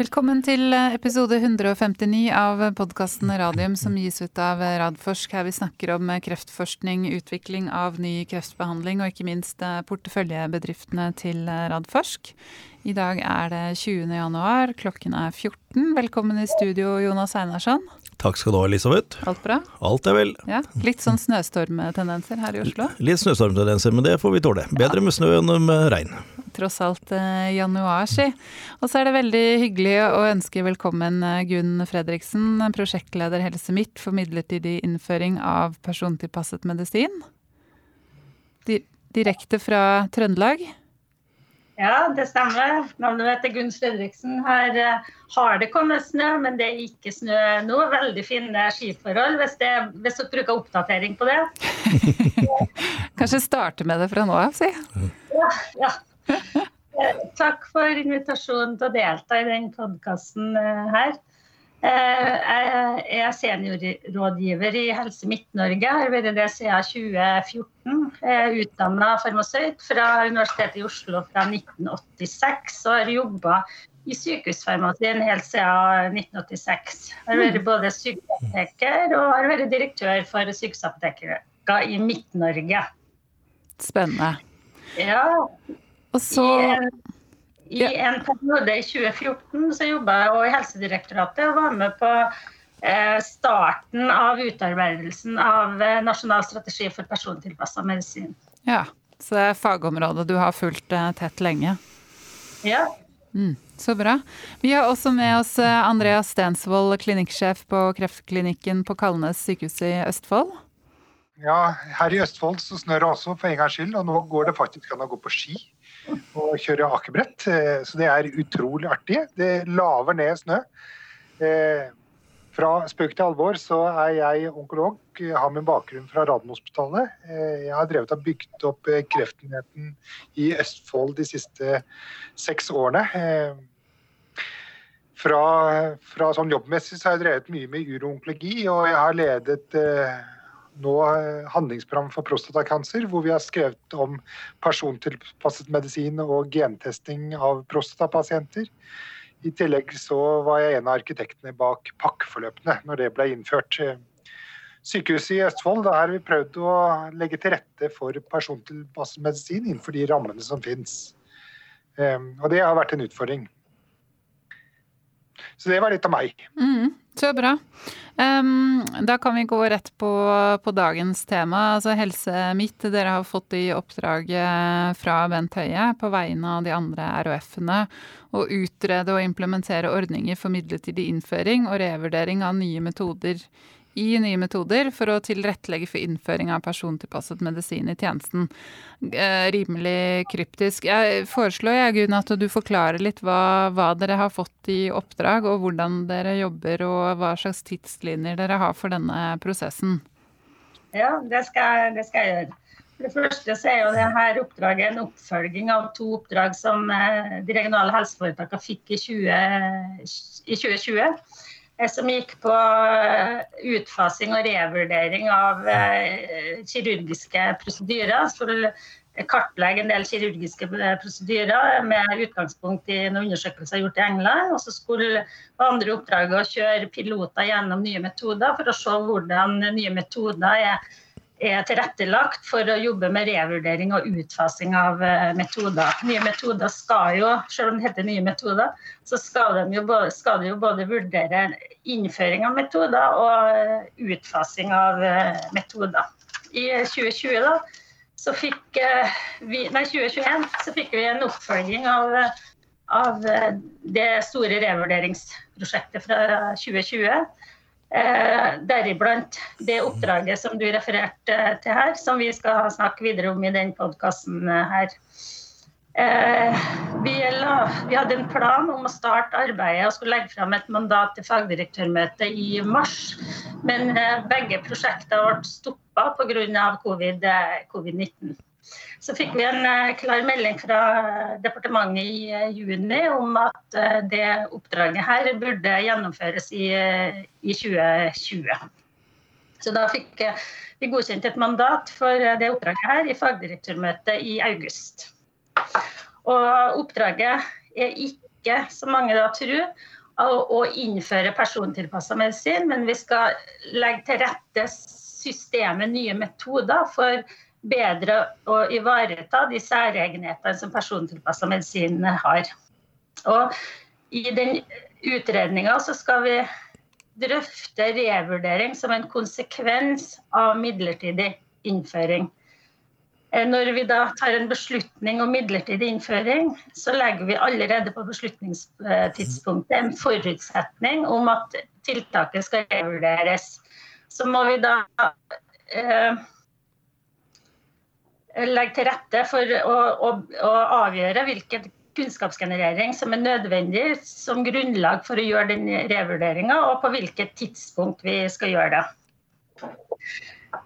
Velkommen til episode 159 av podkasten Radium som gis ut av Radforsk. Her vi snakker om kreftforskning, utvikling av ny kreftbehandling og ikke minst porteføljebedriftene til Radforsk. I dag er det 20. januar, klokken er 14. Velkommen i studio, Jonas Einarsson. Takk skal du ha, Elisabeth. Alt bra? Alt er vel. Ja, Litt sånn snøstormtendenser her i Oslo? Litt snøstormtendenser, men det får vi tåle. Bedre med snø enn med regn. Tross alt eh, januar, si. Og så er det veldig hyggelig å ønske velkommen eh, Gunn Fredriksen, prosjektleder Helse Midt for midlertidig innføring av persontilpasset medisin. Direkte fra Trøndelag. Ja, det stemmer. Navnet mitt er Gunn Fredriksen. Her uh, har det kommet snø, men det er ikke snø nå. Veldig fine skiforhold, hvis, det, hvis dere bruker oppdatering på det. Kanskje starte med det fra nå av, si. Ja, ja. Takk for invitasjonen til å delta i den podkasten eh, her. Jeg er seniorrådgiver i Helse Midt-Norge, har vært det siden 2014. Jeg er utdanna farmasøyt fra Universitetet i Oslo fra 1986 og har jobba i sykehusfarmasien helt siden 1986. Jeg har vært både sykehusapoteker og har vært direktør for sykehusapotekere i Midt-Norge. Spennende. Ja. Og så... I, i en periode i 2014 så jobba jeg i Helsedirektoratet og var med på eh, starten av utarbeidelsen av eh, nasjonal strategi for persontilpassa medisin. Ja, Så det er fagområdet du har fulgt eh, tett lenge? Ja. Mm, så bra. Vi har også med oss Andreas Stensvold, klinikksjef på Kreftklinikken på Kalnes sykehus i Østfold. Ja, her i Østfold så snør det også for en gangs skyld, og nå går det faktisk an å gå på ski og kjøre akebrett. Eh, så det er utrolig artig. Det laver ned snø. Eh, fra spøk til alvor så er jeg onkolog, har min bakgrunn fra Radiumhospitalet. Eh, jeg har drevet og bygd opp kreftenheten i Østfold de siste seks årene. Fra, fra sånn jobbmessig så har jeg drevet mye med uroonkologi, og jeg har ledet nå eh, handlingsprogram for prostatakancer, hvor vi har skrevet om persontilpasset medisin og gentesting av prostatapasienter. I tillegg så var jeg en av arkitektene bak pakkeforløpene når det ble innført. Sykehuset i Østfold har vi prøvd å legge til rette for persontilpasset medisin innenfor de rammene som finnes. Ehm, og det har vært en utfordring. Så det var litt av meg. Mm. Så bra. Um, da kan vi gå rett på, på, dagens tema. Altså Helse Midt, dere har fått i oppdrag fra Bent Høie på vegne av de andre RHF-ene å utrede og implementere ordninger for midlertidig innføring og revurdering av nye metoder i nye metoder for å tilrettelegge for innføring av persontilpasset medisin i tjenesten. Eh, rimelig kryptisk. Jeg foreslår jeg, Gunn, at du forklarer litt hva, hva, dere har fått i oppdrag, og hvordan dere jobber, og hva slags tidslinjer dere har for denne prosessen. Ja, det skal, det skal jeg gjøre. For det første så er jo dette oppdraget en oppfølging av to oppdrag som eh, de regionale helseforetakene fikk i, 20, i 2020. Eh, som gikk på eh, utfasing og revurdering av eh, kirurgiske prosedyrer. Skulle kartlegge en del kirurgiske prosedyrer med utgangspunkt i en undersøkelse gjort i England. Og så skulle andre oppdraget å kjøre piloter gjennom nye metoder for å se hvordan nye metoder er er tilrettelagt for å jobbe med revurdering og utfasing av eh, metoder. Nye metoder skal jo, selv om det heter nye metoder, så skal de jo skal de jo både vurdere innføring av metoder og eh, utfasing av eh, metoder. I 2020 da, så fikk vi, nei, 2021 så fikk vi en oppfølging av, av det store revurderingsprosjektet fra 2020 Eh, deriblant det oppdraget som du refererte til her, som vi skal snakke videre om i den podkasten her. Eh, vi, hadde en plan om å starte arbeidet og skulle legge fram et mandat til fagdirektørmøtet i mars. Men eh, begge prosjektene ble stoppa pga. covid-19. COVID så fikk vi en eh, klar melding fra departementet i eh, juni om at eh, det oppdraget her burde gjennomføres i, i 2020. Så da fikk vi godkjent et mandat for det oppdraget her i fagdirektørmøtet i august. Og oppdraget er ikke som mange da tror, å innføre persontilpassa medisin, men vi skal legge til rette systemet nye metoder for bedre å ivareta de særegenhetene som persontilpassa medisin har. Og I den utredninga skal vi drøfte revurdering som en konsekvens av midlertidig innføring. Eh, når vi da tar en beslutning om midlertidig innføring, så legger vi allerede på beslutningstidspunktet en forutsetning om at tiltaket skal revurderes. Så må vi da eh, legge til rette for å, å, å avgjøre hvilken kunnskapsgenerering som er nødvendig som grunnlag for å gjøre den revurderinga, og på hvilket tidspunkt vi skal gjøre det.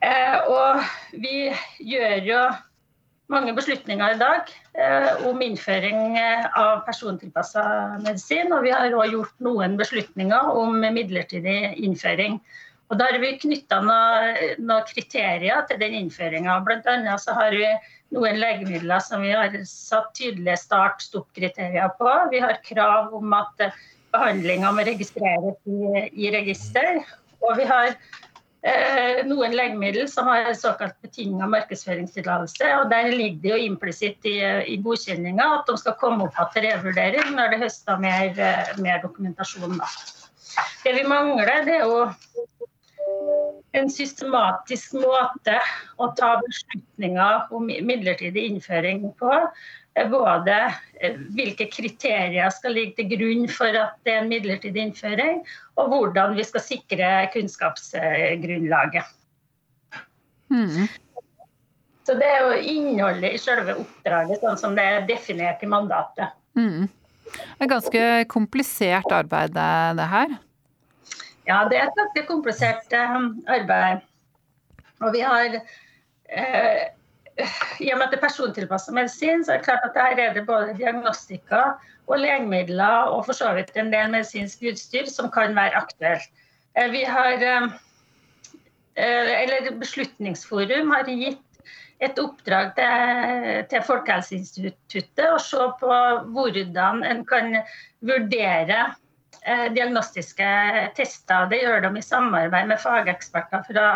Eh, og vi gjør jo mange beslutninger i dag eh, om innføring eh, av persontilpassa medisin. Og vi har òg gjort noen beslutninger om midlertidig innføring. Og da har vi knytta noen, noe kriterier til den innføringa. Bl.a. så har vi noen legemidler som vi har satt tydelige start-stopp-kriterier på. Vi har krav om at behandlinga må registreres i, i register. Og vi har Eh, noen legemidler som har såkalt betinga markedsføringstillatelse. og Der ligger det jo implisitt i, i godkjenninga at de skal komme opp til revurdering når det høster mer, eh, mer dokumentasjon. Da. Det vi mangler, det er jo en systematisk måte å ta beslutninger om midlertidig innføring på både eh, hvilke kriterier skal ligge til grunn for at det er en midlertidig innføring, og hvordan vi skal sikre kunnskapsgrunnlaget. Mm. Så Det er jo innholdet i selve oppdraget, sånn som det er definert i mandatet. Mm. Det er ganske komplisert arbeid, det her? Ja, det er et ganske komplisert eh, arbeid. Og vi har eh, i og med at det er persontilpassa medisin, så er det klart at her er det både diagnostika og legemidler og for så vidt en del medisinsk utstyr som kan være aktuelt. Eh, vi har, eh, eh, eller Beslutningsforum har gitt et oppdrag til, til Folkehelseinstituttet å se på hvordan en kan vurdere diagnostiske tester. Det gjør de i samarbeid med fageksperter fra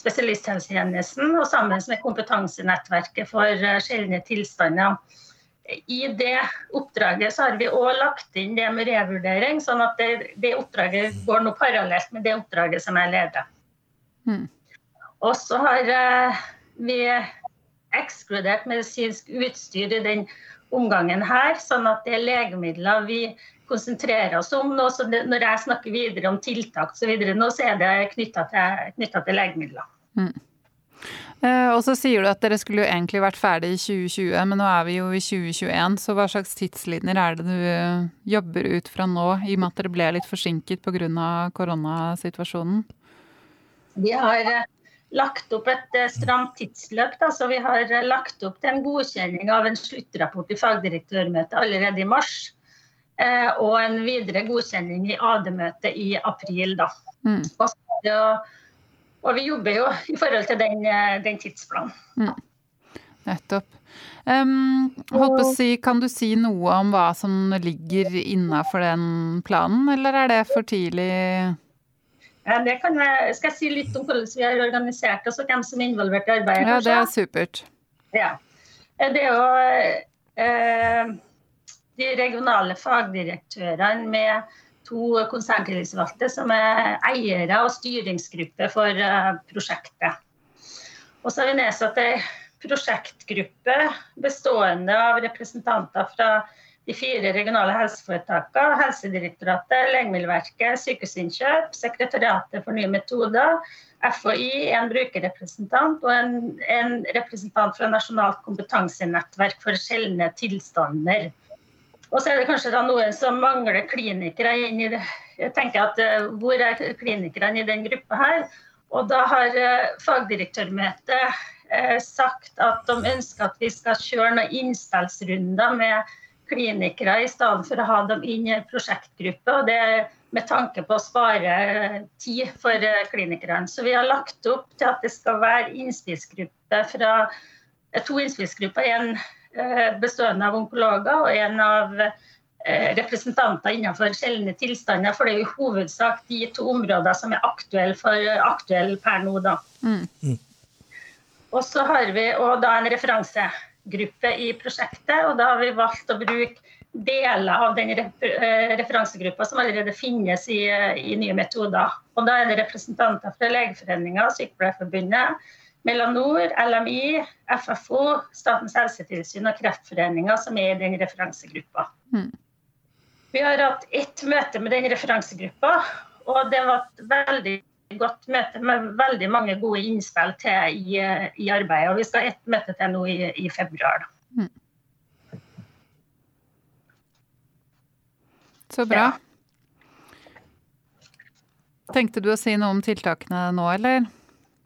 spesialisthelsetjenesten og sammen med kompetansenettverket for eh, sjeldne tilstander. I det oppdraget så har vi òg lagt inn det med revurdering, sånn at det, det oppdraget går nå parallelt med det oppdraget som jeg leder. Mm. Og så har uh, vi ekskludert medisinsk utstyr i den omgangen her, sånn at det er legemidler vi konsentrerer oss om. Nå, så det, når jeg snakker videre om tiltak så videre, nå, så er det knytta til, til, legemidler. Mm. Eh, og så sier du at dere skulle jo egentlig vært ferdig i 2020, men nå er vi jo i 2021. Så hva slags tidslinjer er det du eh, jobber ut fra nå, i og med at dere ble litt forsinket pga. koronasituasjonen? Vi har eh, lagt opp et stramt tidsløp. Da, så Vi har lagt opp til en godkjenning av en sluttrapport i fagdirektørmøtet allerede i mars. Eh, og en videre godkjenning i AD-møtet i april. Da. Mm. Og, og, vi jobber jo i forhold til den, eh, den tidsplanen. Mm. Nettopp. Um, si, kan du si noe om hva som ligger innafor den planen, eller er det for tidlig? Ja, det kan jeg, skal jeg si litt om hvordan vi har organisert oss og hvem som er involvert i arbeidet? Ja, det er supert. Ja. Det er jo eh, de regionale fagdirektørene med to konserntillitsvalgte som er eiere og styringsgruppe for eh, prosjektet. Og så har vi nedsatt ei prosjektgruppe bestående av representanter fra de fire regionale helseforetakene, Helsedirektoratet, Legemiddelverket, Sykehusinnkjøp, Sekretariatet for nye metoder, FHI, en brukerrepresentant og en, en representant fra Nasjonalt kompetansenettverk for sjeldne tilstander. Og så er det kanskje noen som mangler klinikere inn i det. Jeg tenker at uh, Hvor er klinikerne i den gruppa her? Og da har uh, fagdirektørmøtet uh, sagt at de ønsker at vi skal kjøre noen innspillsrunder med klinikere i stedet for å ha dem inn i prosjektgruppe. og det er med tanke på å spare tid for klinikerne. Så vi har lagt opp til at det skal være innspillsgruppe fra to innspillsgrupper. En Eh, bestående av onkologer og en av eh, representanter innenfor sjeldne tilstander. For det er i hovedsak de to områdene som er aktuelle aktuell per nå. da. Mm. Og så har vi da en referansegruppe i prosjektet, og da har vi valgt å bruke deler av den eh, referansegruppa som allerede finnes i, i, nye metoder. Og da er det representanter fra Legeforeninga, Sykepleierforbundet, Melanor, LMI, FFO, Statens helsetilsyn og Kreftforeninga som er i den referansegruppa. Mm. Vi har hatt ett møte med den referansegruppa, og det var et veldig godt møte med veldig mange gode innspill til i, i arbeidet. Og vi skal ha ett møte til nå i, i februar. Mm. Så bra. Tenkte du å si noe om tiltakene nå, eller?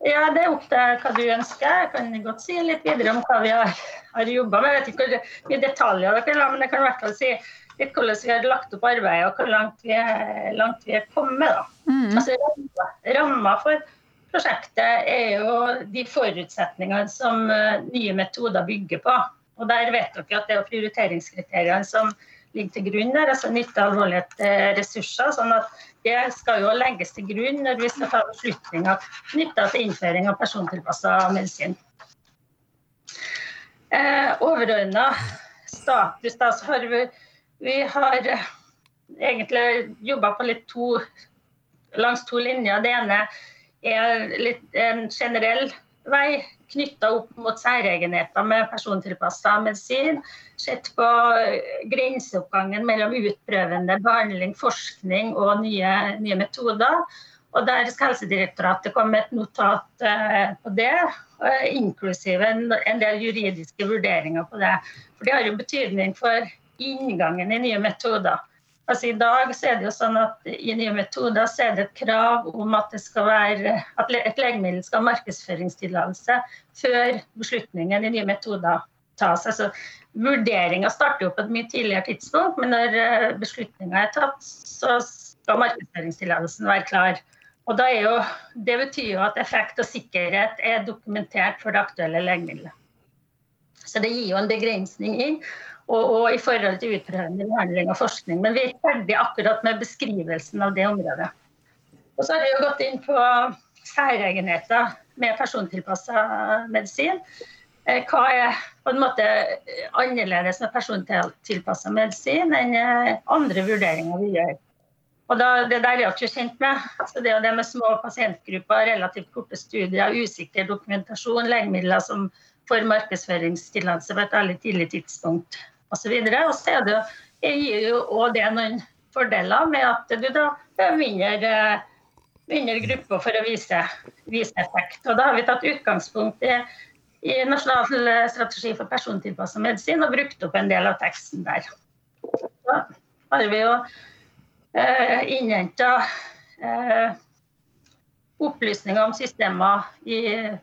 Ja, det er opp til hva du ønsker. Jeg kan godt si litt videre om hva vi har, har jobba med. Jeg vet ikke hvor mye detaljer dere vil ha, men jeg kan i hvert fall si litt hvordan vi har lagt opp arbeidet og hvor langt vi langt vi er kommet. Da. Mm. Altså, Ramma for prosjektet er jo de forutsetningene som uh, nye metoder bygger på. Og Der vet dere at det er prioriteringskriteriene som ligger til grunn der, altså nytte, alvorlighet, eh, ressurser. sånn at det skal jo legges til grunn når vi skal ta beslutninger knytta til innføring av persontilpassa medisin. Eh, Overordna status, da, så har vi, vi har egentlig jobba på litt to, langs to linjer. Det ene er litt en generell vei knytta opp mot særegenheter med persontilpassa medisin. Sett på grenseoppgangen mellom utprøvende behandling, forskning og nye, nye metoder. Og Der skal Helsedirektoratet komme med et notat eh, på det, eh, inklusive en, en, del juridiske vurderinger på det. For Det har jo betydning for inngangen i nye metoder. Altså I dag så er det jo sånn at i nye metoder så er det et krav om at, være, at et legemiddel skal ha markedsføringstillatelse før beslutningen i nye metoder tas. Altså, Vurderinga starter jo på et mye tidligere tidspunkt, men når eh, beslutninga er tatt, så skal markedsføringstillatelsen være klar. Og jo, Det betyr jo at effekt og sikkerhet er dokumentert for det aktuelle legemiddelet. Så det gir jo en begrensning inn og, og, i forhold til utprøvende behandling og forskning. Men vi er ikke ferdig akkurat med beskrivelsen av det området. Og så har vi jo gått inn på særegenheter med persontilpassa medisin. Eh, hva er på en måte annerledes med persontilpassa medisin enn eh, andre vurderinger vi gjør? Og da, Det der er jeg ikke kjent med. Så det det med små pasientgrupper, relativt korte studier, usikker dokumentasjon, legemidler som får markedsføringstillatelse på et veldig tidlig tidspunkt osv. Og så er det, gir jo også det noen fordeler med at du da mindre, mindre grupper for å vise, vise, effekt. Og da har vi tatt utgangspunkt i, i Nasjonal strategi for persontilpasset medisin og brukt opp en del av teksten der. Så har vi jo eh, innhenta eh, opplysninger om systemer i,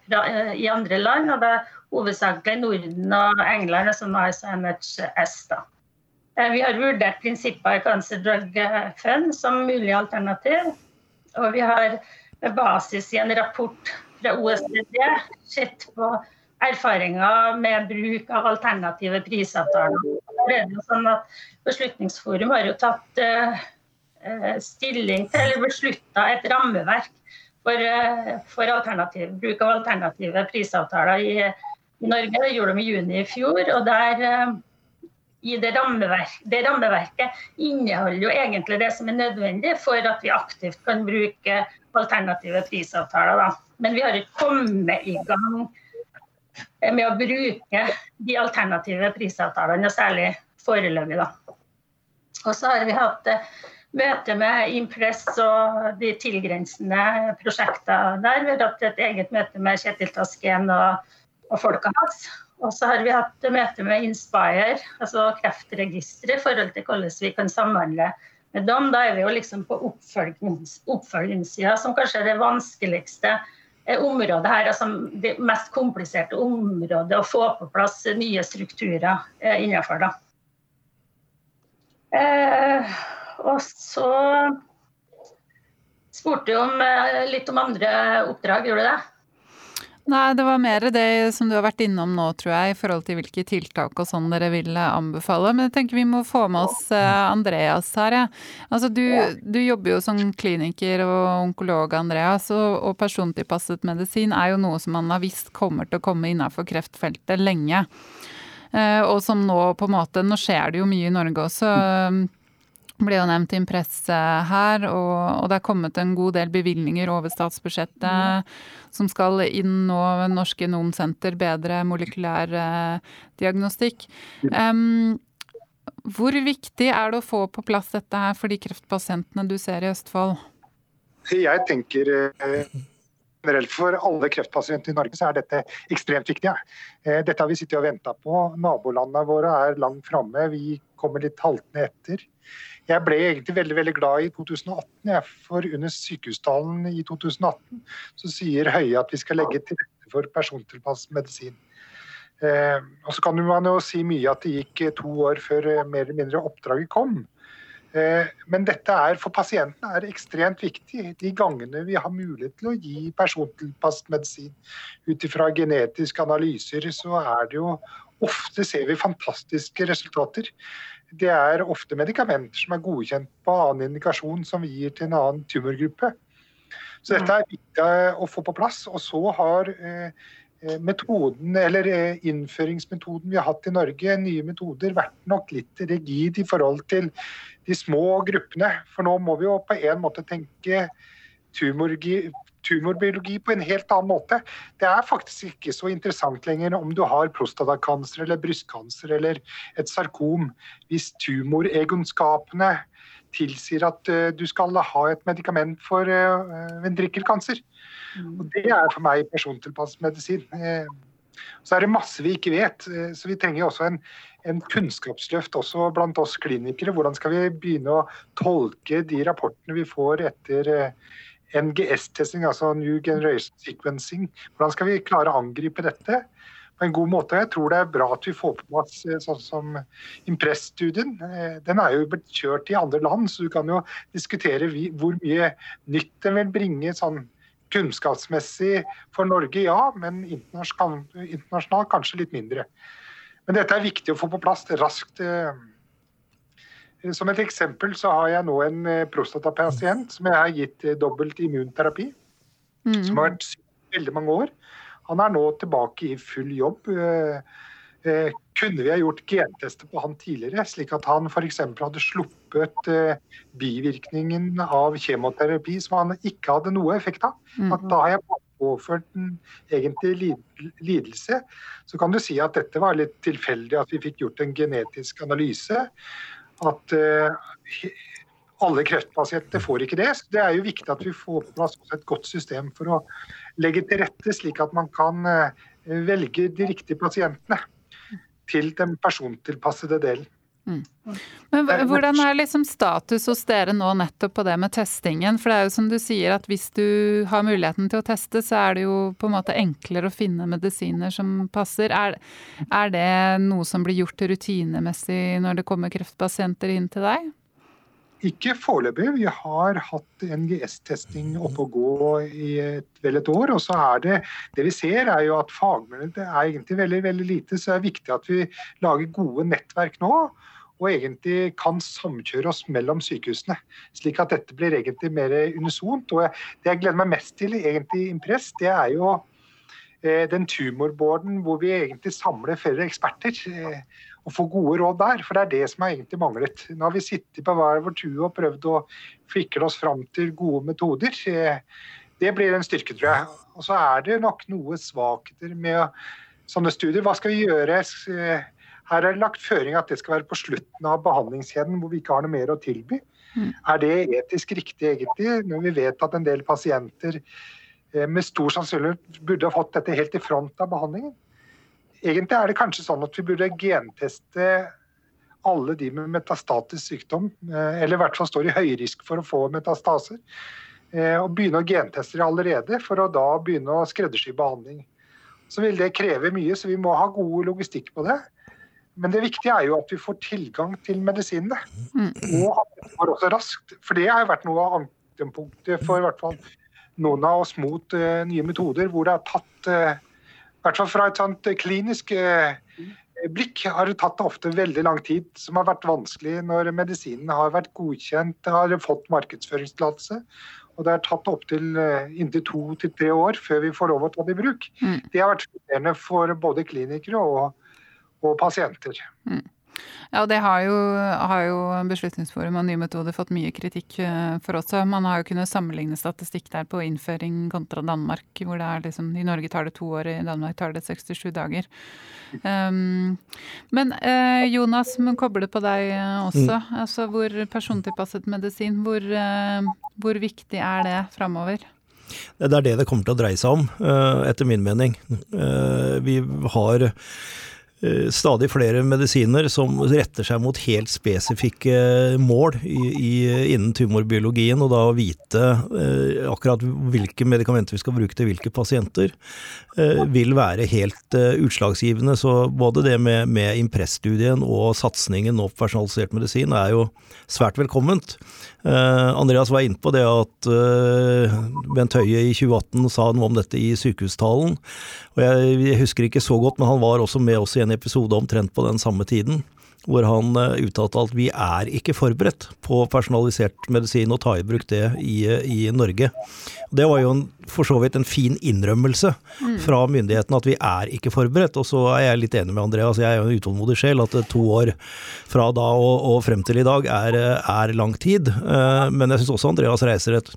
fra, eh, i andre land. og det hovedsakelig Norden og England, som har NHS. Da. Eh, vi har vurdert prinsipper i Cancer Drug Fund som mulig alternativ. Og vi har med basis i en rapport fra OECD sett på erfaringer med bruk av alternative prisavtaler. Det er jo sånn at Beslutningsforum har jo tatt stilling til eller beslutta et rammeverk for, for bruk av alternative prisavtaler i i Norge. Det gjorde de i juni i fjor. og der eh, i det, rammeverk, det rammeverket inneholder jo egentlig det som er nødvendig for at vi aktivt kan bruke alternative prisavtaler. Da. Men vi har ikke kommet i gang med å bruke de alternative prisavtalene, særlig foreløpig. Og så har vi hatt eh, møte med Impress og de tilgrensende prosjektene der. Vi har hatt et eget møte med Kjetil Tasken og og folka hans. Og så har vi hatt møte med Inspire, altså Kreftregisteret, i forhold til hvordan vi kan samhandle med dem. Da er vi jo liksom på oppfølgings, som kanskje er det vanskeligste eh, området her. Altså det mest kompliserte området å få på plass nye strukturer eh, innenfor. Da. Eh, og så spurte du om, eh, litt om andre oppdrag, gjorde du det? Nei, det var mer det som du har vært innom nå, tror jeg, i forhold til hvilke tiltak og sånn dere vil anbefale. Men jeg tenker vi må få med oss eh, Andreas her, ja. Altså du, du jobber jo som kliniker og onkolog, Andreas, og, og persontilpasset medisin er jo noe som man har visst kommer til å komme innenfor kreftfeltet lenge. Eh, og som nå på en måte Nå skjer det jo mye i Norge også ble jo nevnt i en presse her, og, og, det er kommet en god del bevilgninger over statsbudsjettet mm. som skal inn nå Norsk Genomsenter, bedre molekylær eh, diagnostikk. Um, hvor viktig er det å få på plass dette her for de kreftpasientene du ser i Østfold? Jeg tenker eh, generelt for alle kreftpasienter i Norge så er dette ekstremt viktig. Eh, dette har vi sittet og venta på. Nabolandene våre er langt framme. Vi kommer litt haltende etter. Jeg ble egentlig veldig veldig glad i 2018, jeg, for under sykehustalen i 2018 så sier Høie at vi skal legge til rette for persontilpasset medisin. Eh, og Så kan man jo si mye at det gikk to år før mer eller mindre oppdraget kom. Eh, men dette er for pasientene er ekstremt viktig. De gangene vi har mulighet til å gi persontilpasset medisin ut ifra genetiske analyser, så er det jo ofte ser vi fantastiske resultater det er ofte medikamenter som er godkjent på annen indikasjon som vi gir til en annen tumorgruppe. Så dette er viktig å få på plass. Og så har eh, eh, metoden, eller eh, innføringsmetoden vi har hatt i Norge, nye metoder, vært nok litt rigid i forhold til de små gruppene. For nå må vi jo på en måte tenke tumorgi, tumorbiologi på en helt annen måte. Det er faktisk ikke så interessant lenger om du har prostatakancer eller brystkancer eller et sarkom, hvis tumoregenskapene tilsier at uh, du skal ha et medikament for uh, ventrikkelkancer. Mm. Og Det er for meg persontilpasset medisin. Uh, så er det masse vi ikke vet. Så vi trenger også en, en, kunnskapsløft også blant oss klinikere. Hvordan skal vi begynne å tolke de rapportene vi får etter NGS-testing, altså New Generation Sequencing. Hvordan skal vi klare å angripe dette på en god måte? Jeg tror det er bra at vi får på plass eh, sånn som Impress-studien. Eh, den er jo blitt kjørt i andre land, så du kan jo diskutere hvor mye nytt den vil bringe sånn kunnskapsmessig for Norge, ja, men internasjonalt kanskje litt mindre. Men dette er viktig å få på plass raskt. Eh, som et eksempel så har jeg nå en eh, prostatapasient som jeg har gitt eh, dobbelt immunterapi. Mm. Som har vært syk veldig mange år. Han er nå tilbake i full jobb. Eh, kunne vi ha gjort gentester på han tidligere, slik at han f.eks. hadde sluppet bivirkningen av kjemoterapi som han ikke hadde noe effekt av? At da har jeg påført en egentlig lidelse. Så kan du si at dette var litt tilfeldig at vi fikk gjort en genetisk analyse at uh, alle kreftpasienter får ikke det. Så det er jo viktig at vi får på plass et godt system for å legge til rette, slik at man kan uh, velge de riktige pasientene til den persontilpassede delen. Mm. Men hvordan er liksom status hos dere nå nettopp på det med testingen? For det er jo som du sier at hvis du har muligheten til å teste, så er det jo på en måte enklere å finne medisiner som passer. Er, er det noe som blir gjort rutinemessig når det kommer kreftpasienter inn til deg? Ikke foreløpig. Vi har hatt NGS-testing oppe og gå i et, vel et år. Og så er det det vi ser er jo at fagmiljøet er egentlig veldig, veldig lite. Så det er viktig at vi lager gode nettverk nå og egentlig kan samkjøre oss mellom sykehusene. Slik at dette blir egentlig mer unisont. Og det jeg gleder meg mest til egentlig Impress, det er jo eh, den tumorboarden hvor vi egentlig samler flere eksperter. Eh, og få gode råd der, for det er det som har egentlig manglet. Nå har vi sittet på hver vår tue og prøvd å fikle oss fram til gode metoder. Eh, det blir en styrke, tror jeg. Og så er det nok noe svakheter med sånne studier. Hva skal vi gjøre? Her er det lagt føring at det skal være på slutten av behandlingskjeden hvor vi ikke har noe mer å tilby. Mm. Er det etisk riktig egentlig, når vi vet at en del pasienter eh, med stor sannsynlighet burde ha fått dette helt i front av behandlingen? Egentlig er det kanskje sånn at vi burde genteste alle de med metastatisk sykdom, eh, eller i hvert fall står i høyrisk for å få metastaser. Eh, og begynne å genteste det allerede, for å da begynne å skreddersy behandling. Så vil det kreve mye, så vi må ha god logistikk på det. Men det viktige er jo at vi får tilgang til medisinene. Mm. Og at det går også raskt. For det har vært noe av ankepunktet for i hvert fall noen av oss mot nye metoder hvor det har tatt, i hvert fall fra et sånt klinisk blikk, har det tatt ofte veldig lang tid, som har vært vanskelig når medisinen har vært godkjent, har fått markedsføringstillatelse. Og det har tatt opptil inntil to til tre år før vi får lov å ta det i bruk. Mm. Det har vært frustrerende for både klinikere og, og pasienter. Mm. Ja, det har jo, har jo Beslutningsforum og Nye metoder fått mye kritikk eh, for også. Man har jo kunnet sammenligne statistikk der på innføring kontra Danmark, hvor det er liksom I Norge tar det to år, i Danmark tar det 67 dager. Um, men uh, Jonas, må koble på deg også. Mm. Altså hvor persontilpasset medisin, hvor, uh, hvor viktig er det framover? Det er det det kommer til å dreie seg om, etter min mening. Vi har Eh, stadig flere medisiner som retter seg mot helt spesifikke mål i, i, innen tumorbiologien, og da å vite eh, akkurat hvilke medikamenter vi skal bruke til hvilke pasienter, eh, vil være helt eh, utslagsgivende. Så både det med, med Impress-studien og satsingen på personalisert medisin er jo svært velkomment. Eh, Andreas var inne på det at eh, Bent Høie i 2018 sa noe om dette i sykehustalen. Og jeg, jeg husker ikke så godt, men han var også med oss i en episode omtrent på den samme tiden hvor han uh, uttalte at vi er ikke forberedt på personalisert medisin og ta i bruk det i, i Norge. Det var jo en, for så vidt en fin innrømmelse mm. fra myndighetene at vi er ikke forberedt. Og så er jeg litt enig med Andreas, jeg er jo en utålmodig sjel, at to år fra da og, og frem til i dag er, er lang tid. Men jeg syns også Andreas reiser et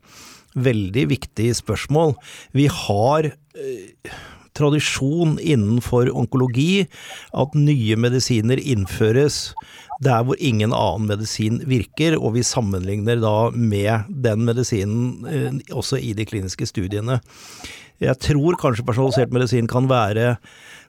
veldig viktig spørsmål. Vi har tradisjon innenfor onkologi at nye medisiner innføres der hvor ingen annen medisin virker, og vi sammenligner da med den medisinen eh, også i de kliniske studiene. Jeg tror kanskje personalisert medisin kan være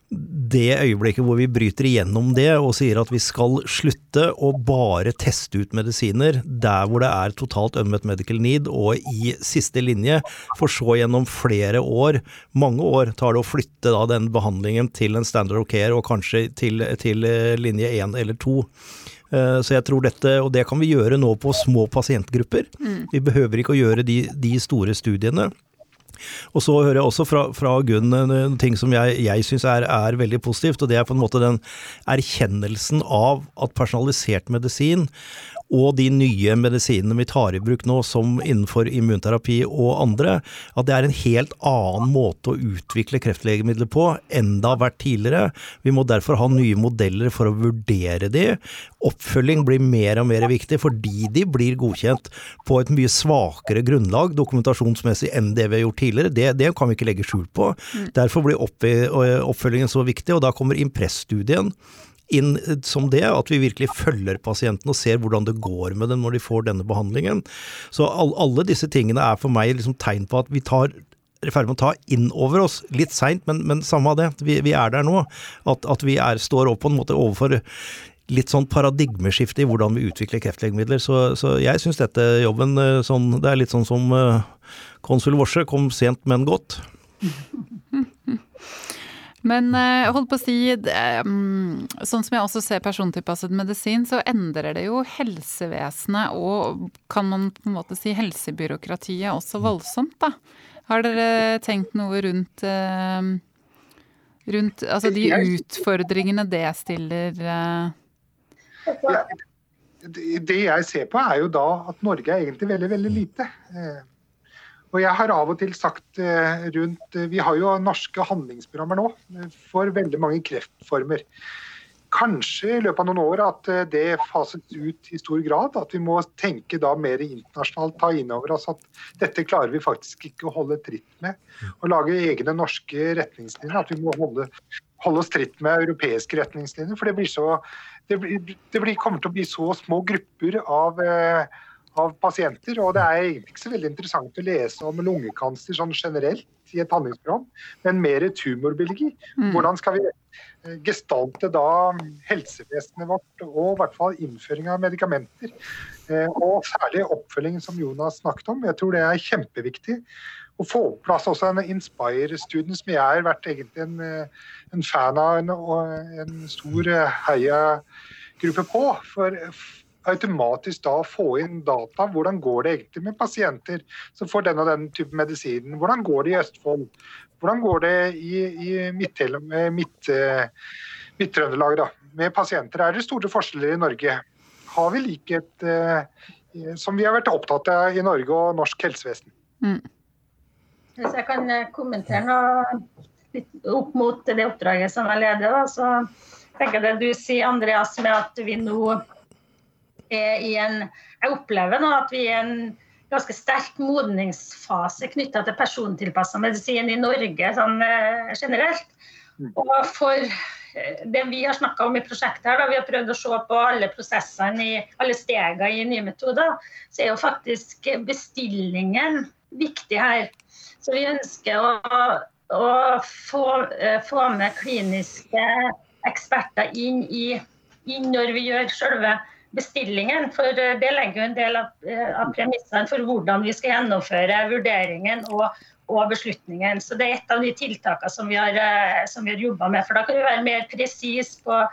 det øyeblikket hvor vi bryter igjennom det og sier at vi skal slutte å bare teste ut medisiner der hvor det er totalt unmet medical need og i siste linje, for så gjennom flere år, mange år, tar det å flytte da den behandlingen til en standard of care og kanskje til, til linje én eller to. Eh, så jeg tror dette, og det kan vi gjøre nå på små pasientgrupper. Mm. Vi behøver ikke å gjøre de, de store studiene. Og så hører jeg også fra, fra Gunn en ting som jeg, jeg syns er, er, veldig positivt, og det er på en måte den erkjennelsen av at personalisert medisin og de nye medisinene vi tar i bruk nå, som innenfor immunterapi og andre, at det er en helt annen måte å utvikle kreftlegemidler på enn det har vært tidligere. Vi må derfor ha nye modeller for å vurdere de. Oppfølging blir mer og mer viktig fordi de blir godkjent på et mye svakere grunnlag dokumentasjonsmessig enn det vi har gjort tidligere. Det, det kan vi ikke legge skjul på. Mm. Derfor blir oppfølgingen så viktig, og da kommer Impress-studien inn som det, at vi virkelig følger pasienten og ser hvordan det går med dem når de får denne behandlingen. Så alle disse tingene er for meg liksom tegn på at vi tar i ferd med å ta inn over oss, litt seint, men, men, samme av det, vi, vi er der nå. At, at vi er, står opp på en måte overfor litt sånn paradigmeskifte i hvordan vi utvikler kreftlegemidler. Så, så jeg syns dette jobben eh, sånn, Det er litt sånn som uh, konsul Worse kom sent, men godt. Men jeg eh, holdt på å si, mm, sånn som jeg også ser persontilpasset medisin, så endrer det jo helsevesenet og kan man på en måte si helsebyråkratiet også voldsomt, da. Har dere tenkt noe rundt, eh, rundt altså de utfordringene det stiller? Eh? Det jeg ser på er jo da at Norge er egentlig veldig, veldig lite. Og jeg har av og til sagt eh, rundt eh, Vi har jo norske handlingsprogrammer nå eh, for veldig mange kreftformer. Kanskje i løpet av noen år at det fases ut i stor grad. At vi må tenke da mer internasjonalt, ta inn over oss at dette klarer vi faktisk ikke å holde tritt med. Og lage egne norske retningslinjer. At vi må holde, holde oss tritt med europeiske retningslinjer. For det, blir så, det, blir, det blir, kommer til å bli så små grupper av eh, av pasienter. Og det er egentlig ikke så veldig interessant å lese om lungekancer sånn generelt i et handlingsprogram, men mer tumorbiologi. Mm. Hvordan skal vi eh, gestalte da helsevesenet vårt, og i hvert fall innføring av medikamenter. Eh, og særlig oppfølgingen som Jonas snakket om. Jeg tror det er kjempeviktig. Å få på plass også en Inspire-studie, som jeg har vært egentlig en, eh, en fan av en, en stor heiagruppe på. For automatisk da få inn data. Hvordan går det egentlig med pasienter som får den og den type medisinen? Hvordan går det i Østfold? Hvordan går det i, i Midt-Trøndelag midt, midt med pasienter? Er det store forskjeller i Norge? Har vi likhet eh, som vi har vært opptatt av i Norge og norsk helsevesen? Mm. Hvis jeg kan eh, kommentere noe litt opp mot det oppdraget som jeg leder, så tenker jeg det du sier, Andreas, med at vi nå er i en Jeg opplever nå at vi er i en ganske sterk modningsfase knytta til persontilpassa medisin i Norge sånn eh, generelt. Mm. Og for eh, det vi har snakka om i prosjektet, her, da vi har prøvd å se på alle prosessene i alle stegene i nye metoder, så er jo faktisk bestillingen viktig her. Så vi ønsker å, å få, uh, få, med kliniske eksperter inn, i, inn når vi gjør selve bestillingen. For uh, det legger jo en del av, uh, av premissene for hvordan vi skal gjennomføre vurderingen og, og beslutningen. Så det er et av de tiltakene som vi har, som har jobba med. For da kan vi være mer presis på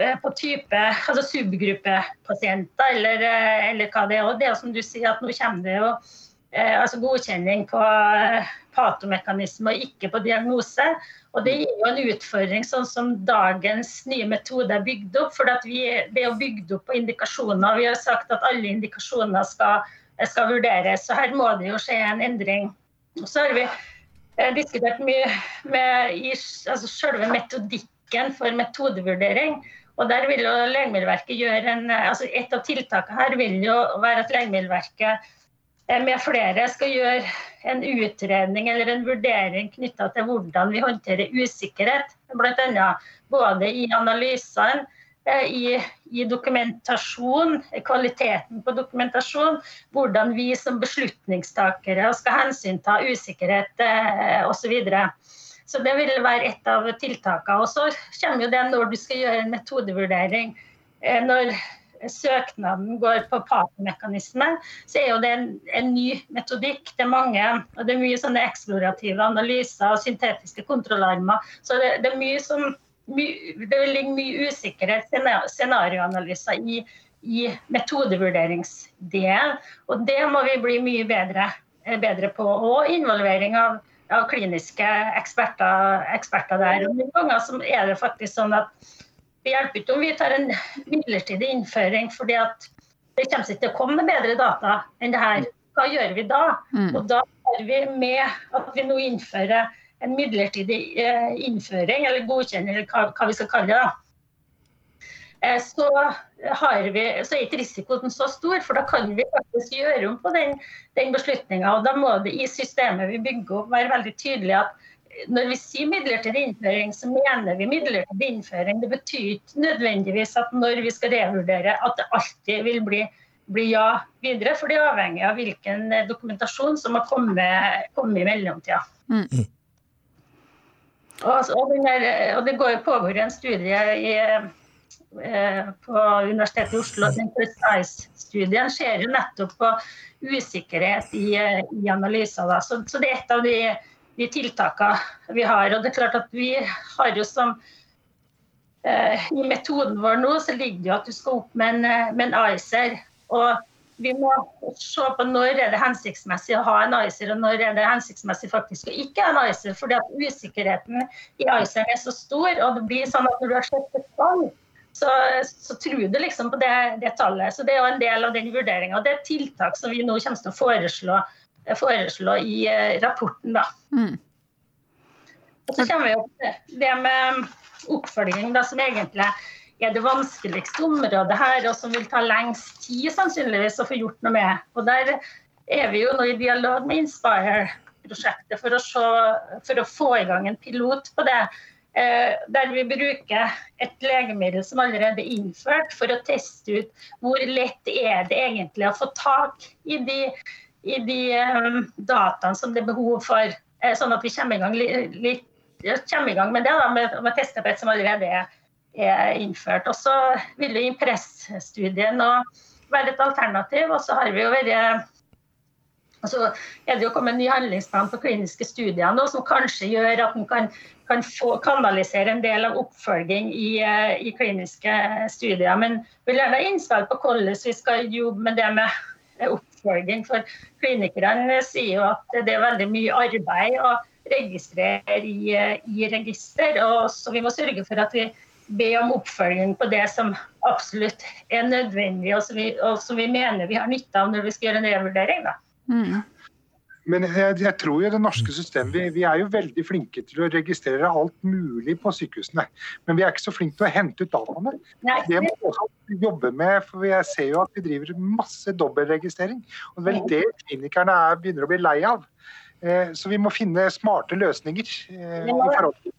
på type altså subgruppepasienter, eller, eller hva det er. Og det er som du sier, at nå kommer det jo Eh, altså godkjenning på eh, patomekanisme og ikke på diagnose. Og Det gir jo en utfordring sånn som dagens nye metode er bygd opp. for vi, Det er bygd opp på indikasjoner. Vi har sagt at alle indikasjoner skal, skal vurderes. Så her må det jo skje en endring. Og så har vi eh, diskutert mye med i, altså selve metodikken for metodevurdering. Og der vil jo Legemiddelverket gjøre en, altså Et av tiltakene her vil jo være at Legemiddelverket Eh, med flere skal gjøre en utredning eller en vurdering knytta til hvordan vi håndterer usikkerhet. Bl.a. både i analysene, eh, i, i, dokumentasjon, kvaliteten på dokumentasjon, hvordan vi som beslutningstakere skal hensynta usikkerhet eh, osv. Så, så det vil være et av tiltakene. Og så kommer jo det når du skal gjøre en metodevurdering. Når søknaden går på partmekanisme, så er jo det en, en, ny metodikk. Det er mange, og det er mye sånne eksplorative analyser og syntetiske kontrollarmer. Så det, det, er mye som det vil mye usikkerhet scenarioanalyser i, i metodevurderingsdelen. Og det må vi bli mye bedre, bedre på. Og involvering av, av kliniske eksperter, eksperter der. Og noen ganger er det faktisk sånn at det hjelper ikke om vi tar en midlertidig innføring, fordi det kommer ikke til å komme bedre data enn det her. Hva gjør vi da? Mm. Og da er vi med at vi nå innfører en midlertidig eh, innføring, eller godkjenning, eller hva, hva vi skal kalle det. Eh, så, vi, så, er ikke risikoen så stor, for da kan vi faktisk gjøre om på den, den beslutninga. Da må det i systemet vi bygger opp være veldig tydelig at når vi sier midlertidig innføring, så mener vi midlertidig innføring. Det betyr ikke nødvendigvis at når vi skal revurdere, at det alltid vil bli, bli ja videre. For det er avhengig av hvilken dokumentasjon som har kommet, kommet i mellomtida. Mm. Og, og, der, og, det går, pågår en studie i, eh, på Universitetet i Oslo. Den Precise-studien ser jo nettopp på usikkerhet i, i analyser. Så, så det er et av de de tiltakene vi har. Og det er klart at vi har jo som eh, I metoden vår nå så ligger det jo at du skal opp med en, eh, med en ICER. Og vi må se på når er det hensiktsmessig å ha en ICER, og når er det hensiktsmessig faktisk å ikke ha en ICER. fordi at usikkerheten i ICER er så stor, og det blir sånn at når du har sett et tall, så, så tror du liksom på det, det, tallet. Så det er jo en del av den vurderinga. Det er tiltak som vi nå kommer til å foreslå foreslå i eh, rapporten. Da. Mm. Og så kommer vi opp til det med oppfølging, da, som egentlig er det vanskeligste området her, og som vil ta lengst tid sannsynligvis å få gjort noe med. Og Der er vi jo nå i dialog med Inspire-prosjektet for, for, å få i gang en pilot på det. Eh, der vi bruker et legemiddel som allerede er innført, for å teste ut hvor lett er det egentlig å få tak i de i de um, dataene som det er behov for, eh, sånn at vi kommer i gang, litt, kommer i gang med det, da, med, med testapet som allerede er, er innført. Og så vil jo Impress-studien være et alternativ. Og så har vi jo vært så er det jo kommet en ny handlingsplan på kliniske studier nå, som kanskje gjør at en kan, kan få, kanalisere en del av oppfølging i, eh, i kliniske studier. Men vi vil gjerne ha innspill på hvordan vi skal jobbe med det med oppfølging. For klinikerne sier jo at det er veldig mye arbeid å registrere i, i register. og så Vi må sørge for at vi be om oppfølging på det som absolutt er nødvendig, og som vi, og som vi mener vi har nytte av når vi skal gjøre en revurdering. Mm. Men jeg, jeg, tror jo det norske systemet vi, vi, er jo veldig flinke til å registrere alt mulig på sykehusene. Men vi er ikke så flinke til å hente ut dataene. Det må vi også jobbe med, for jeg ser jo at vi driver masse dobbeltregistrering. Og vel det klinikerne er, begynner å bli lei av. Eh, så vi må finne smarte løsninger. Eh, i forhold til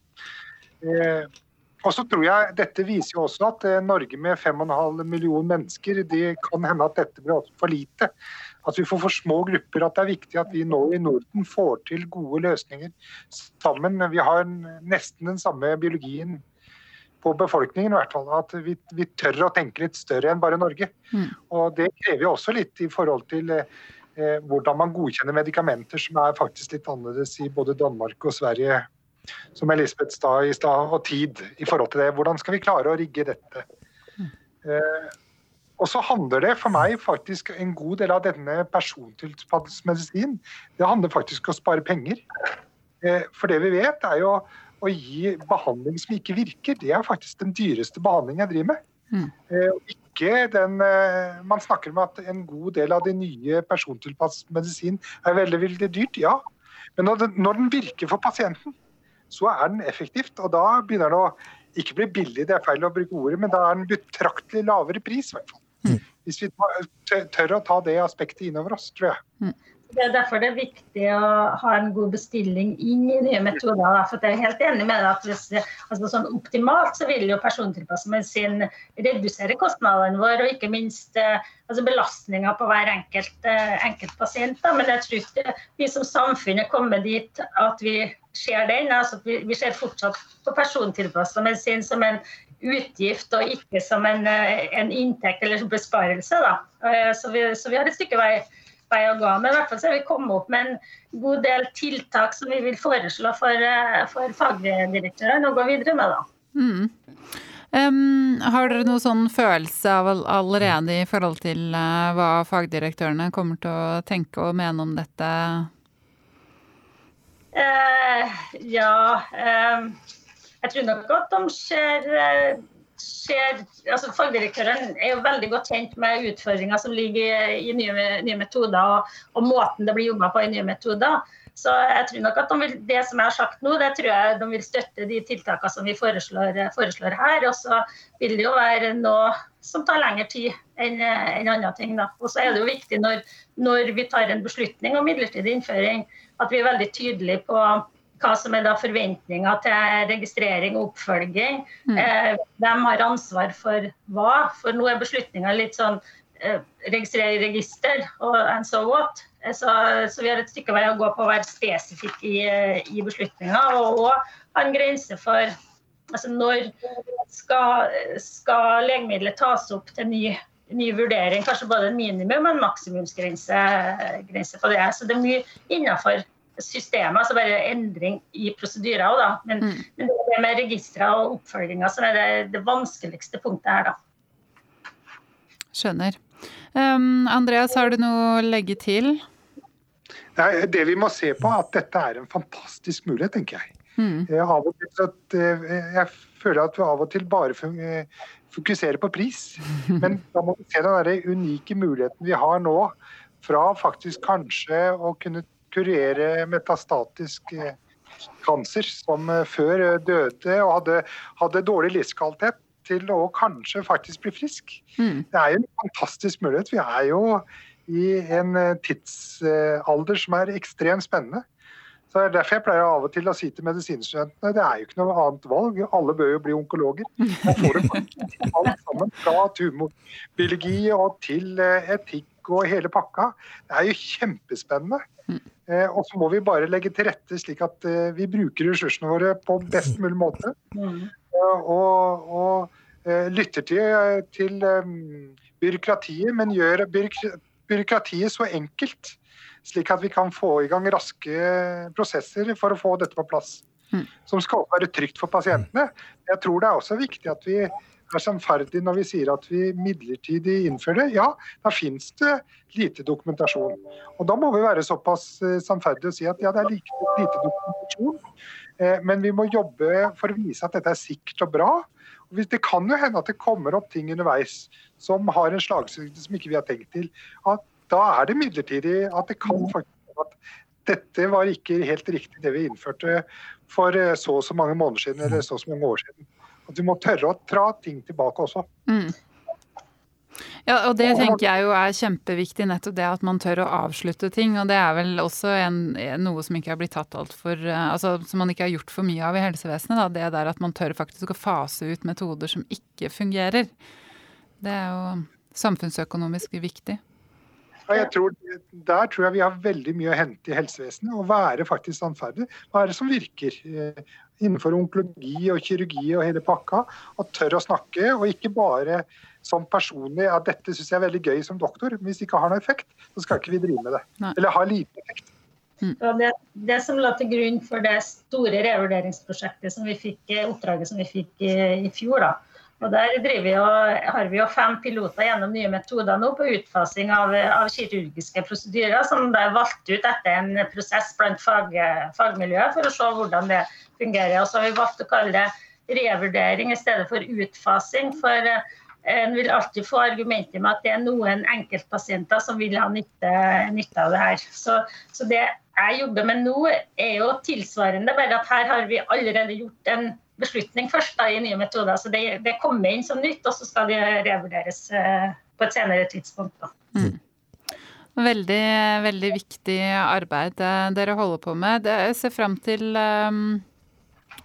eh, og så tror jeg Dette viser jo også at eh, Norge med 5,5 millioner mennesker, det kan hende at dette blir for lite. At vi får for små grupper. At det er viktig at vi nå i Norden får til gode løsninger sammen. Vi har nesten den samme biologien på befolkningen, i hvert fall. At vi, vi tør å tenke litt større enn bare Norge. Mm. Og Det krever jo også litt i forhold til eh, hvordan man godkjenner medikamenter som er faktisk litt annerledes i både Danmark og Sverige som Elisabeth sa i stad, og tid i forhold til det. Hvordan skal vi klare å rigge dette? Eh, og så handler det for meg faktisk en god del av denne persontilpasset Det handler faktisk om å spare penger. Eh, for det vi vet, er jo å gi behandling som ikke virker. Det er faktisk den dyreste behandlingen jeg driver med. Mm. Eh, ikke den, eh, man snakker om at en god del av de nye persontilpasset medisin er veldig, veldig dyrt. Ja. Men når den, når den virker for pasienten, så er den effektivt. Og da begynner den å ikke bli billig, det er feil å bruke ordet, men da er den betraktelig lavere pris. i hvert fall. Mm. Hvis vi tør å ta det aspektet innover oss, tror jeg. Mm. Det er derfor det er viktig å ha en god bestilling inn i nye metoder. For jeg er helt enig med deg at hvis, altså sånn Optimalt så vil jo persontilpasset medisin redusere kostnadene våre, og ikke minst eh, altså belastninga på hver enkelt, eh, enkelt pasient. Men jeg tror ikke vi som samfunn er kommet dit at vi ser den. altså Vi, vi ser fortsatt på persontilpasset medisin som en utgift og ikke som en, eh, en inntekt eller besparelse. Da. Så vi, så vi har et stykke vei vei å gå. Men i hvert fall så har vi kommet opp med en god del tiltak som vi vil foreslå for, eh, for fagdirektørene å gå videre med. Mm. Um, har dere noen sånn følelse av allerede i forhold til hva fagdirektørene kommer til å tenke og mene om dette? Uh, ja uh, Jeg tror nok at de ser ser, altså Fagdirektøren er jo veldig godt kjent med utfordringer som ligger i, i nye, nye, metoder, og, og, måten det blir jobba på i nye metoder. Så jeg tror nok at de vil, Det som jeg har sagt nå, det tror jeg de vil støtte de tiltakene som vi foreslår, foreslår her. Og så vil det jo være noe som tar lengre tid enn en andre ting. Og så er det jo viktig når, når vi tar en beslutning om midlertidig innføring, at vi er veldig tydelige på hva som er da forventninger til registrering og oppfølging. Mm. Eh, hvem har ansvar for hva? For nå er beslutninga litt sånn eh, registrere i register og and so what. Eh, så, så, vi har et stykke vei å gå på å være spesifikk i, eh, i beslutninga. Og òg ha en grense for altså når skal, skal legemidlet tas opp til ny, ny vurdering. Kanskje både en minimum og en maksimumsgrense på det. Så det er mye innafor systemet, altså bare endring i prosedyrer òg, da. Men, mm. men, det med registre og oppfølginger som er det, det, vanskeligste punktet her, da. Skjønner. Um, Andreas, har du noe å legge til? Nei, det vi må se på, er at dette er en fantastisk mulighet, tenker jeg. Mm. Jeg, av og til at, eh, jeg føler at vi av og til bare eh, fokuserer på pris. Men da må vi se den unike muligheten vi har nå fra faktisk kanskje å kunne kurere metastatisk eh, kanser som eh, før eh, døde og hadde, hadde dårlig livskvalitet, til å kanskje faktisk bli frisk. Mm. Det er jo en fantastisk mulighet. Vi er jo i en tidsalder som er ekstremt spennende. Så det er Derfor jeg pleier av og til å si til medisinstudentene det er jo ikke noe annet valg. Alle bør jo bli onkologer. Man får det alt sammen fra tumorbiologi og til etikk og hele pakka. Det er jo kjempespennende. Eh, og så må vi bare legge til rette slik at eh, vi bruker ressursene våre på best mulig måte. Mm. Og, og, lytter til, til byråkratiet, men gjør byråkratiet så enkelt. Slik at vi kan få i gang raske prosesser for å få dette på plass. Mm. som skal være trygt for pasientene. Jeg tror det er også viktig at vi er samferdig når vi sier at vi midlertidig innfører det. Ja, da finnes det lite dokumentasjon. Og Da må vi være såpass samferdige sannferdige og si at ja, det er like, lite dokumentasjon, eh, men vi må jobbe for å vise at dette er sikkert og bra. Det kan jo hende at det kommer opp ting underveis som har en slagside som ikke vi har tenkt til. At da er det midlertidig. At det kan faktisk at dette var ikke helt riktig det vi innførte for eh, så og så mange måneder siden eller så og så mange år siden. At du må tørre å tra ting tilbake også. Mm. Ja, og det tenker jeg jo er kjempeviktig, nettopp det at man tør å avslutte ting. Og det er vel også en, noe som ikke har blitt tatt alt for, Altså som man ikke har gjort for mye av i helsevesenet. Da. Det der at man tør faktisk å fase ut metoder som ikke fungerer. Det er jo samfunnsøkonomisk viktig. Ja, jeg tror, der tror jeg vi har veldig mye å hente i helsevesenet. Å være faktisk sannferdig. Hva er det som virker? Eh, Innenfor onkologi og kirurgi og hele pakka. Og tør å snakke, og ikke bare som personlig at dette syns jeg er veldig gøy som doktor. Men hvis det ikke har noe effekt, så skal ikke vi drive med det. Nei. Eller ha lite effekt. Og det, det som la til grunn for det store revurderingsprosjektet som vi fikk, eh, oppdraget som vi fikk i, i fjor, da. Og Der vi og, har vi jo fem piloter gjennom nye metoder nå på utfasing av, av kirurgiske prosedyrer, som det er valgt ut etter en prosess blant fag, fagmiljøet for å se hvordan det fungerer. Og så har vi valgt å kalle det revurdering i stedet for utfasing. for eh, en vil alltid få argumenter med at det er noen enkeltpasienter som vil ha nytte, nytte av det her. Så, så det jeg jobber med nå, er jo tilsvarende, bare at her har vi allerede gjort en beslutning først da, i nye metoder. Så det, det kommer inn som nytt, og så skal det revurderes eh, på et senere tidspunkt. Da. Veldig, veldig viktig arbeid eh, dere holder på med. Jeg ser fram til um,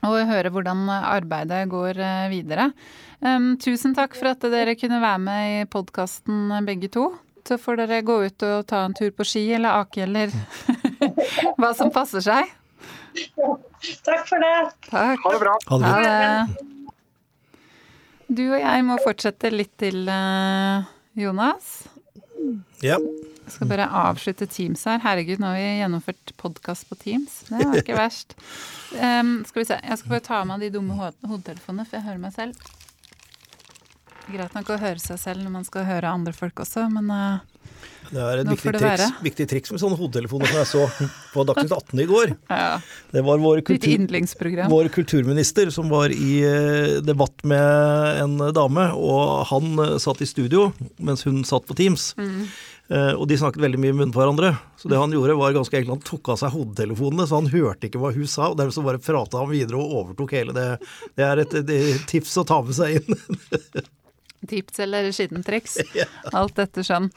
å høre hvordan arbeidet går eh, videre. Um, tusen takk for at dere kunne være med i podkasten begge to. Så får dere gå ut og ta en tur på ski eller ake eller hva som passer seg. Takk for det. Takk. Ha det bra. Ha det Ha det. Du og jeg må fortsette litt til, eh, Jonas. Ja. Jeg skal bare avslutte Teams her. Herregud, nå har vi gjennomført podkast på Teams. Det var ikke verst. Um, skal vi se. Jeg skal bare ta av meg de dumme hodetelefonene, for jeg hører meg selv. Greit nok å høre seg selv når man skal høre andre folk også, men eh, Det er et viktig triks, viktig triks med sånne hodetelefoner som jeg så på Dagsnytt 18 i går. ja. Det var vår, kultur, vår kulturminister som var i eh, debatt med en dame, og han eh, satt i studio mens hun satt på Teams. Mm. Uh, Og de snakket veldig mye i munnen på hverandre. Så det han gjorde var ganske enkelt, han tok av seg hodetelefonene, så han hørte ikke hva hun sa. og Dermed så bare prata han videre og overtok hele det. Det er et, et tips å ta med seg inn. Tips eller skittentriks. Alt etter sånn.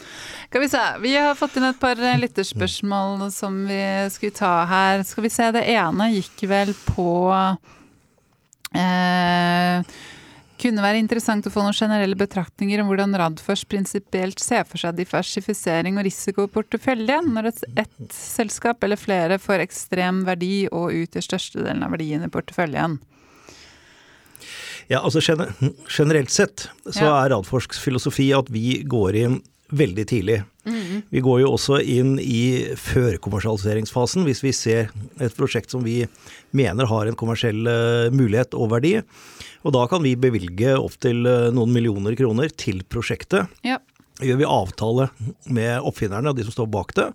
Skal vi se. Vi har fått inn et par eh, lytterspørsmål som vi skulle ta her. Skal vi se. Det ene gikk vel på eh, kunne være interessant å få noen generelle betraktninger om hvordan Radfors prinsipielt ser for seg diversifisering og risiko i porteføljen når et, et selskap eller flere får ekstrem verdi og utgjør størstedelen av verdien i porteføljen. Ja, altså Generelt sett så Ja. er Radforsks filosofi at vi går inn veldig tidlig. Vi går jo også inn i førkommersialiseringsfasen hvis vi ser et prosjekt som vi mener har en kommersiell eh, mulighet og verdi. Og da kan vi bevilge opptil noen millioner kroner til prosjektet. Ja. Gjør vi avtale med oppfinnerne og de som står bak det,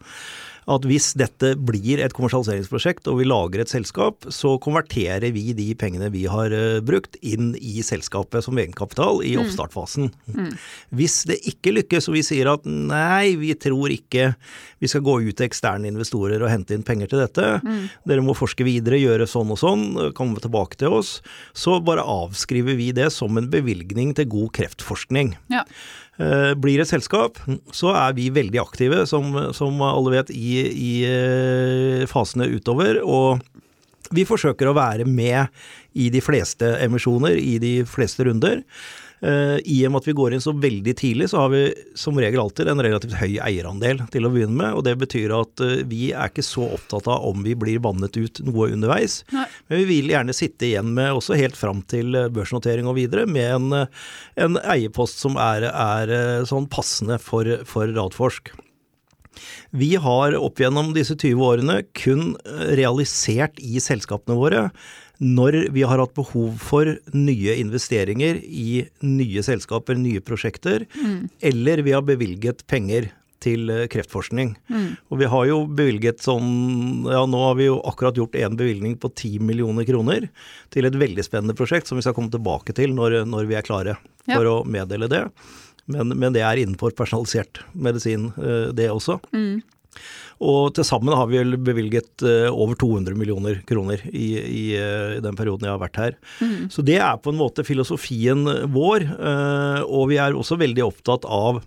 at hvis dette blir et kommersialiseringsprosjekt og vi lager et selskap, så konverterer vi de pengene vi har eh, brukt inn i selskapet som egenkapital i oppstartfasen. Hvis det ikke lykkes og vi sier at nei, vi tror ikke vi skal gå ut til eksterne investorer og hente inn penger til dette, dere må forske videre, gjøre sånn og sånn, komme tilbake til oss, så bare avskriver vi det som en bevilgning til god kreftforskning. Ja. Eh, Blir et selskap, så er vi veldig aktive, som, som alle vet, i, i eh, fasene utover. Og vi forsøker å være med i de fleste emisjoner, i de fleste runder. Eh, I og med at vi går inn så veldig tidlig, så har vi som regel alltid en relativt høy eierandel til å begynne med. og Det betyr at eh, vi er ikke så opptatt av om vi blir vannet ut noe underveis. Nei. Men vi vil gjerne sitte igjen med, også helt fram til eh, børsnotering og videre, med en, en eierpost som er, er sånn passende for, for Radforsk. Vi har opp gjennom disse 20 årene kun realisert i selskapene våre når vi har hatt behov for nye investeringer i nye selskaper, nye prosjekter, mm. eller vi har bevilget penger til eh, kreftforskning. Mm. Og vi har jo bevilget sånn Ja, nå har vi jo akkurat gjort en bevilgning på 10 millioner kroner til et veldig spennende prosjekt som vi skal komme tilbake til når, når vi er klare ja. for å meddele det. Men, men, det er innenfor personalisert medisin, eh, det også. Mm. Og til sammen har vi bevilget uh, over 200 millioner kroner i, i, uh, den perioden jeg har vært her. Mm. Så det er på en måte filosofien vår, uh, og vi er også veldig opptatt av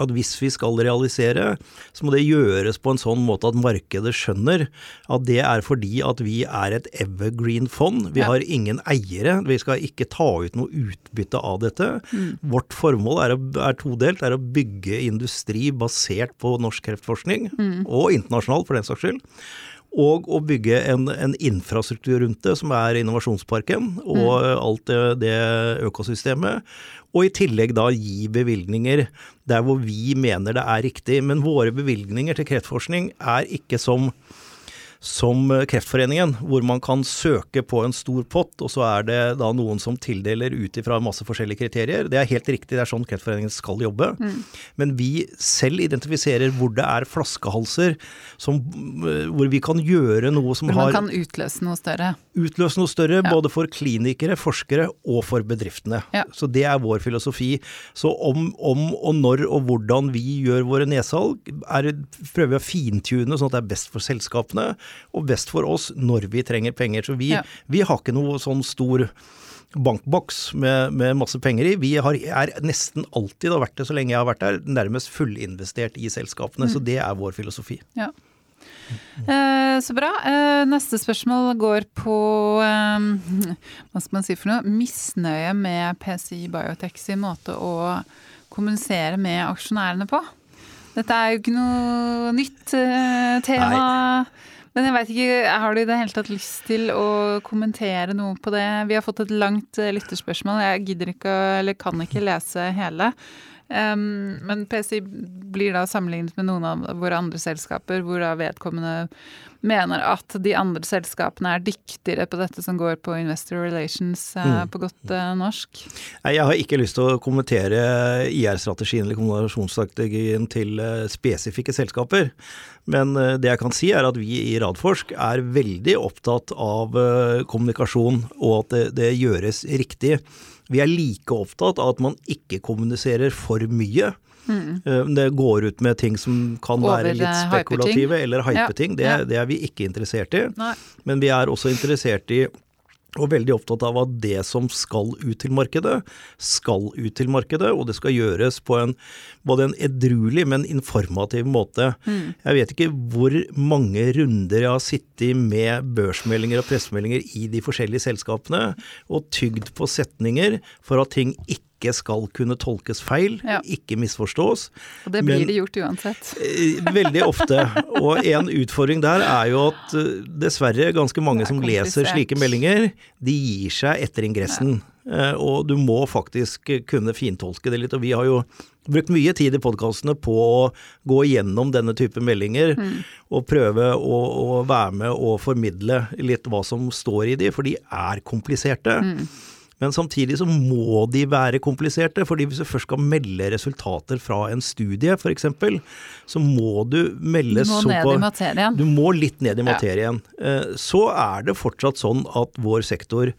at hvis vi skal realisere, så må det gjøres på en sånn måte at markedet skjønner at det er fordi at vi er et evergreen-fond. Vi ja. har ingen eiere. Vi skal ikke ta ut noe utbytte av dette. Mm. Vårt formål er, er, todelt. er å bygge industri basert på norsk kreftforskning, mm. og internasjonal for den saks skyld og å bygge en, en, infrastruktur rundt det, som er innovasjonsparken og mm. alt det, det, økosystemet. Og i tillegg da gi bevilgninger der hvor vi mener det er riktig. Men våre bevilgninger til kreftforskning er ikke som som Kreftforeningen, hvor man kan søke på en stor pott, og så er det da noen som tildeler ut ifra masse forskjellige kriterier. Det er helt riktig, det er sånn Kreftforeningen skal jobbe. Mm. Men vi selv identifiserer hvor det er flaskehalser, som, hvor vi kan gjøre noe som har Man kan utløse noe større? Utløse noe større, ja. både for klinikere, forskere og for bedriftene. Ja. Så det er vår filosofi. Så om, om, og når og hvordan vi gjør våre nedsalg, er, prøver vi å fintune sånn at det er best for selskapene og best for oss når vi trenger penger. Så vi, ja. vi har ikke noe sånn stor bankboks med, med, masse penger i. Vi har, er nesten alltid, har vært det så lenge jeg har vært der, nærmest fullinvestert i selskapene. Mm. Så det er vår filosofi. Ja. Eh, så bra. Eh, neste spørsmål går på eh, hva skal man si for noe, misnøye med PCI Biotech sin måte å kommunisere med aksjonærene på. Dette er jo ikke noe nytt eh, tema. Nei. Men jeg veit ikke, har du i det hele tatt lyst til å kommentere noe på det? Vi har fått et langt eh, lytterspørsmål. Jeg gidder ikke, eller kan ikke lese hele. Um, men PCI blir da sammenlignet med noen av våre andre selskaper, hvor da vedkommende mener at de andre selskapene er dyktigere på dette som går på investor relations uh, på godt uh, norsk? Jeg har ikke lyst til å kommentere IR-strategien eller kommunikasjonsstrategien til uh, spesifikke selskaper. Men det jeg kan si er at vi i Radforsk er veldig opptatt av kommunikasjon, og at det, det gjøres riktig. Vi er like opptatt av at man ikke kommuniserer for mye. Mm. Det går ut med ting som kan Over være litt spekulative spekulative eller hypeting. Ja, det, det, er vi ikke interessert i. Nei. Men vi er også interessert i og veldig opptatt av at det som skal ut til markedet, skal ut til markedet, og det skal gjøres på en både en edruelig, men informativ måte. Mm. Jeg vet ikke hvor mange runder jeg har sittet med børsmeldinger og pressemeldinger i de forskjellige selskapene, og tygd på setninger for at ting ikke ikke skal kunne tolkes feil, ja. ikke misforstås. Og det blir men, det gjort uansett. Eh, veldig ofte. Og en utfordring der er jo at eh, dessverre ganske mange som leser slike meldinger, de gir seg etter ingressen. Ja. Eh, og du må faktisk kunne fintolke det litt. Og vi har jo brukt mye tid i podkastene på å gå igjennom denne type meldinger mm. og prøve å, å, være med og formidle litt hva som står i de, for de er kompliserte. Mm. Men samtidig så må de være kompliserte, fordi hvis du først skal melde resultater fra en studie f.eks., så må du melde så Du må ned i materien. Du må litt ned i materien. Ja. Eh, så er det fortsatt sånn at vår sektor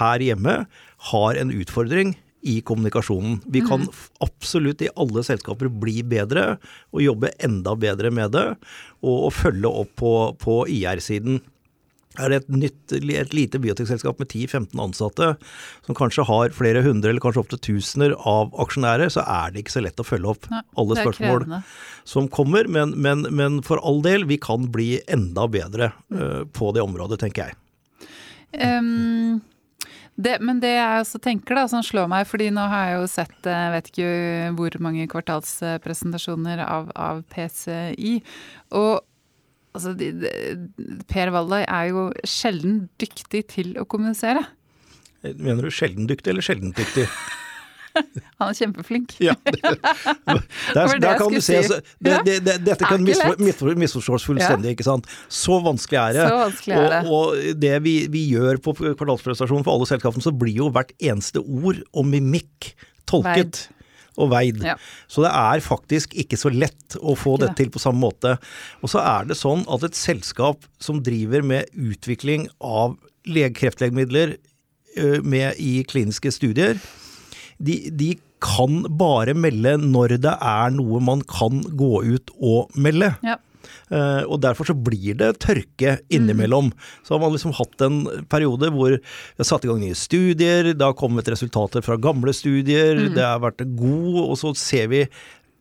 her hjemme har en utfordring i kommunikasjonen. Vi kan mm. absolutt i alle selskaper bli bedre og jobbe enda bedre med det, og følge opp på, på IR-siden er det et, nytt, et lite biotekselskap med 10-15 ansatte, som kanskje har flere hundre eller kanskje opptil tusener av aksjonærer, så er det ikke så lett å følge opp Nei, alle spørsmål som kommer. Men, men, men, for all del, vi kan bli enda bedre uh, på det området, tenker jeg. Um, det, men det jeg også tenker da, som slår meg, fordi nå har jeg jo sett jeg vet ikke hvor mange kvartalspresentasjoner av, av PCI. og Altså, de, de, Per Waldai er jo sjelden dyktig til å kommunisere. Mener du sjelden dyktig eller sjelden dyktig? Han er kjempeflink. Ja, det, der, der kan du se, si. det, det, det, dette kan misfor, misforstås fullstendig, ikke sant. Så vanskelig er det. Vanskelig er det. Og, og det vi, vi gjør på kvartalspresentasjonen for alle selskapene, så blir jo hvert eneste ord og mimikk tolket. Og veid. Ja. Så det er faktisk ikke så lett å få dette til på samme måte. Og så er det sånn at et selskap som driver med utvikling av leg kreftlegemidler med i kliniske studier, de, de kan bare melde når det er noe man kan gå ut og melde. Ja. Eh, og derfor så blir det tørke innimellom. Så har man liksom hatt en periode hvor vi har satt i gang nye studier, det har kommet resultater fra gamle studier, det har vært god, og så ser vi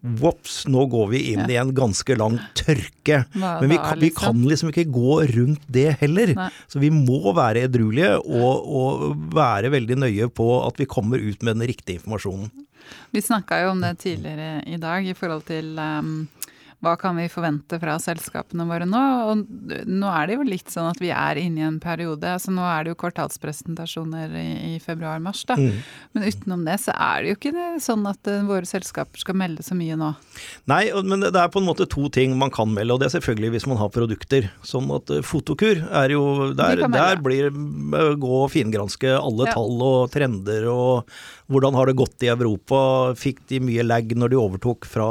Vops, nå går vi inn i en ganske lang tørke. Men vi kan, vi liksom? kan liksom ikke gå rundt det heller. Så vi må være edruelige og, og være veldig nøye på at vi kommer ut med den riktige informasjonen. Vi snakka jo om det tidligere i dag i forhold til um, hva kan vi forvente fra selskapene våre nå? Og nå er det jo litt sånn at vi er inne i en periode. altså Nå er det jo kvartalspresentasjoner i, i februar-mars, da. Mm. Men utenom det så er det jo ikke sånn at eh, våre selskaper skal melde så mye nå. Nei, men det er på en måte to ting man kan melde, og det er selvfølgelig hvis man har produkter. Sånn at eh, Fotokur er jo Der, der blir eh, gå og fingranske alle Ja. tall og trender og hvordan har det gått i Europa, fikk de mye lag når de overtok fra,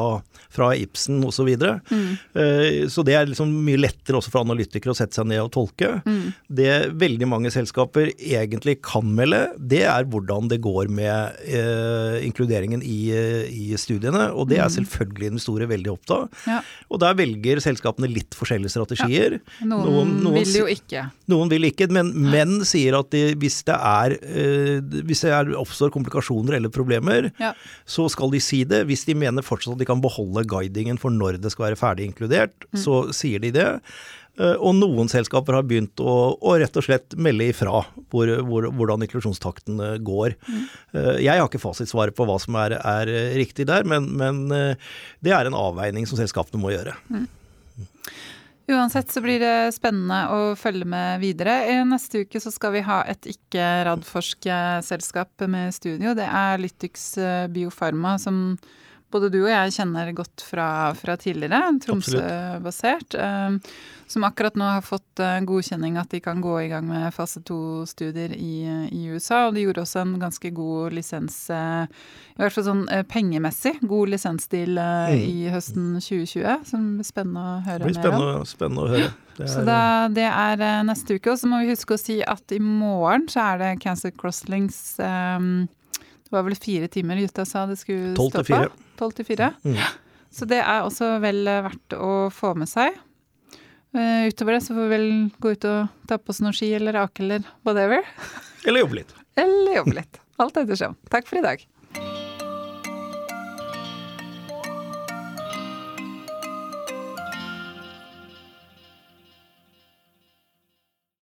fra Ibsen osv. Så, videre. Mm. Eh, så det er liksom mye lettere også for analytikere å sette seg ned og tolke. Mm. Det veldig mange selskaper egentlig kan melde, det er hvordan det går med eh, inkluderingen i, eh, i studiene, og det er selvfølgelig investorer veldig opptatt av. Ja. Og der velger selskapene litt forskjellige strategier. Noen, Noen- noen vil jo ikke. Noen vil ikke, men menn sier at de, hvis det er eh, hvis det er, oppstår komplikasjoner eller problemer, Ja. så skal de si det. Hvis de mener fortsatt at de kan beholde guidingen for når det skal være ferdig inkludert, så sier de det. Eh, Og noen selskaper har begynt å, å rett og slett melde ifra hvor, hvor, hvordan inklusjonstakten eh, går. Mm. Jeg har ikke fasitsvaret på hva som er, er eh, riktig der, men, men eh, det er en avveining som selskapene må gjøre. Uansett så blir det spennende å følge med videre. I Neste uke så skal vi ha et ikke-Radforsk-selskap med studio. Det er Lytix eh, Biofarma, som både du og jeg kjenner godt fra, fra tidligere. Tromsø-basert. eh, Som akkurat nå har fått eh, godkjenning at de kan gå i gang med fase to-studier i, i USA. Og de gjorde også en ganske god lisens, eh, i hvert fall sånn pengemessig, god lisensdeal Mm. i høsten 2020. Som blir spennende å høre Det blir mer om. spennende, spennende å høre. Det Så er- da, det er neste uke. Og så må vi huske å si at i morgen så er det Cancer Crosslinks ehm, Det var vel fire timer gutta sa det skulle Tolv til stå på? Tolv til fire. Mm. Så det er også vel eh, verdt å få med seg. Uh, utover det så får vi vel gå ut og ta på oss noen ski eller ake eller whatever. Eller jobbe litt. Eller jobbe litt. Alt ettersom. Takk for i dag.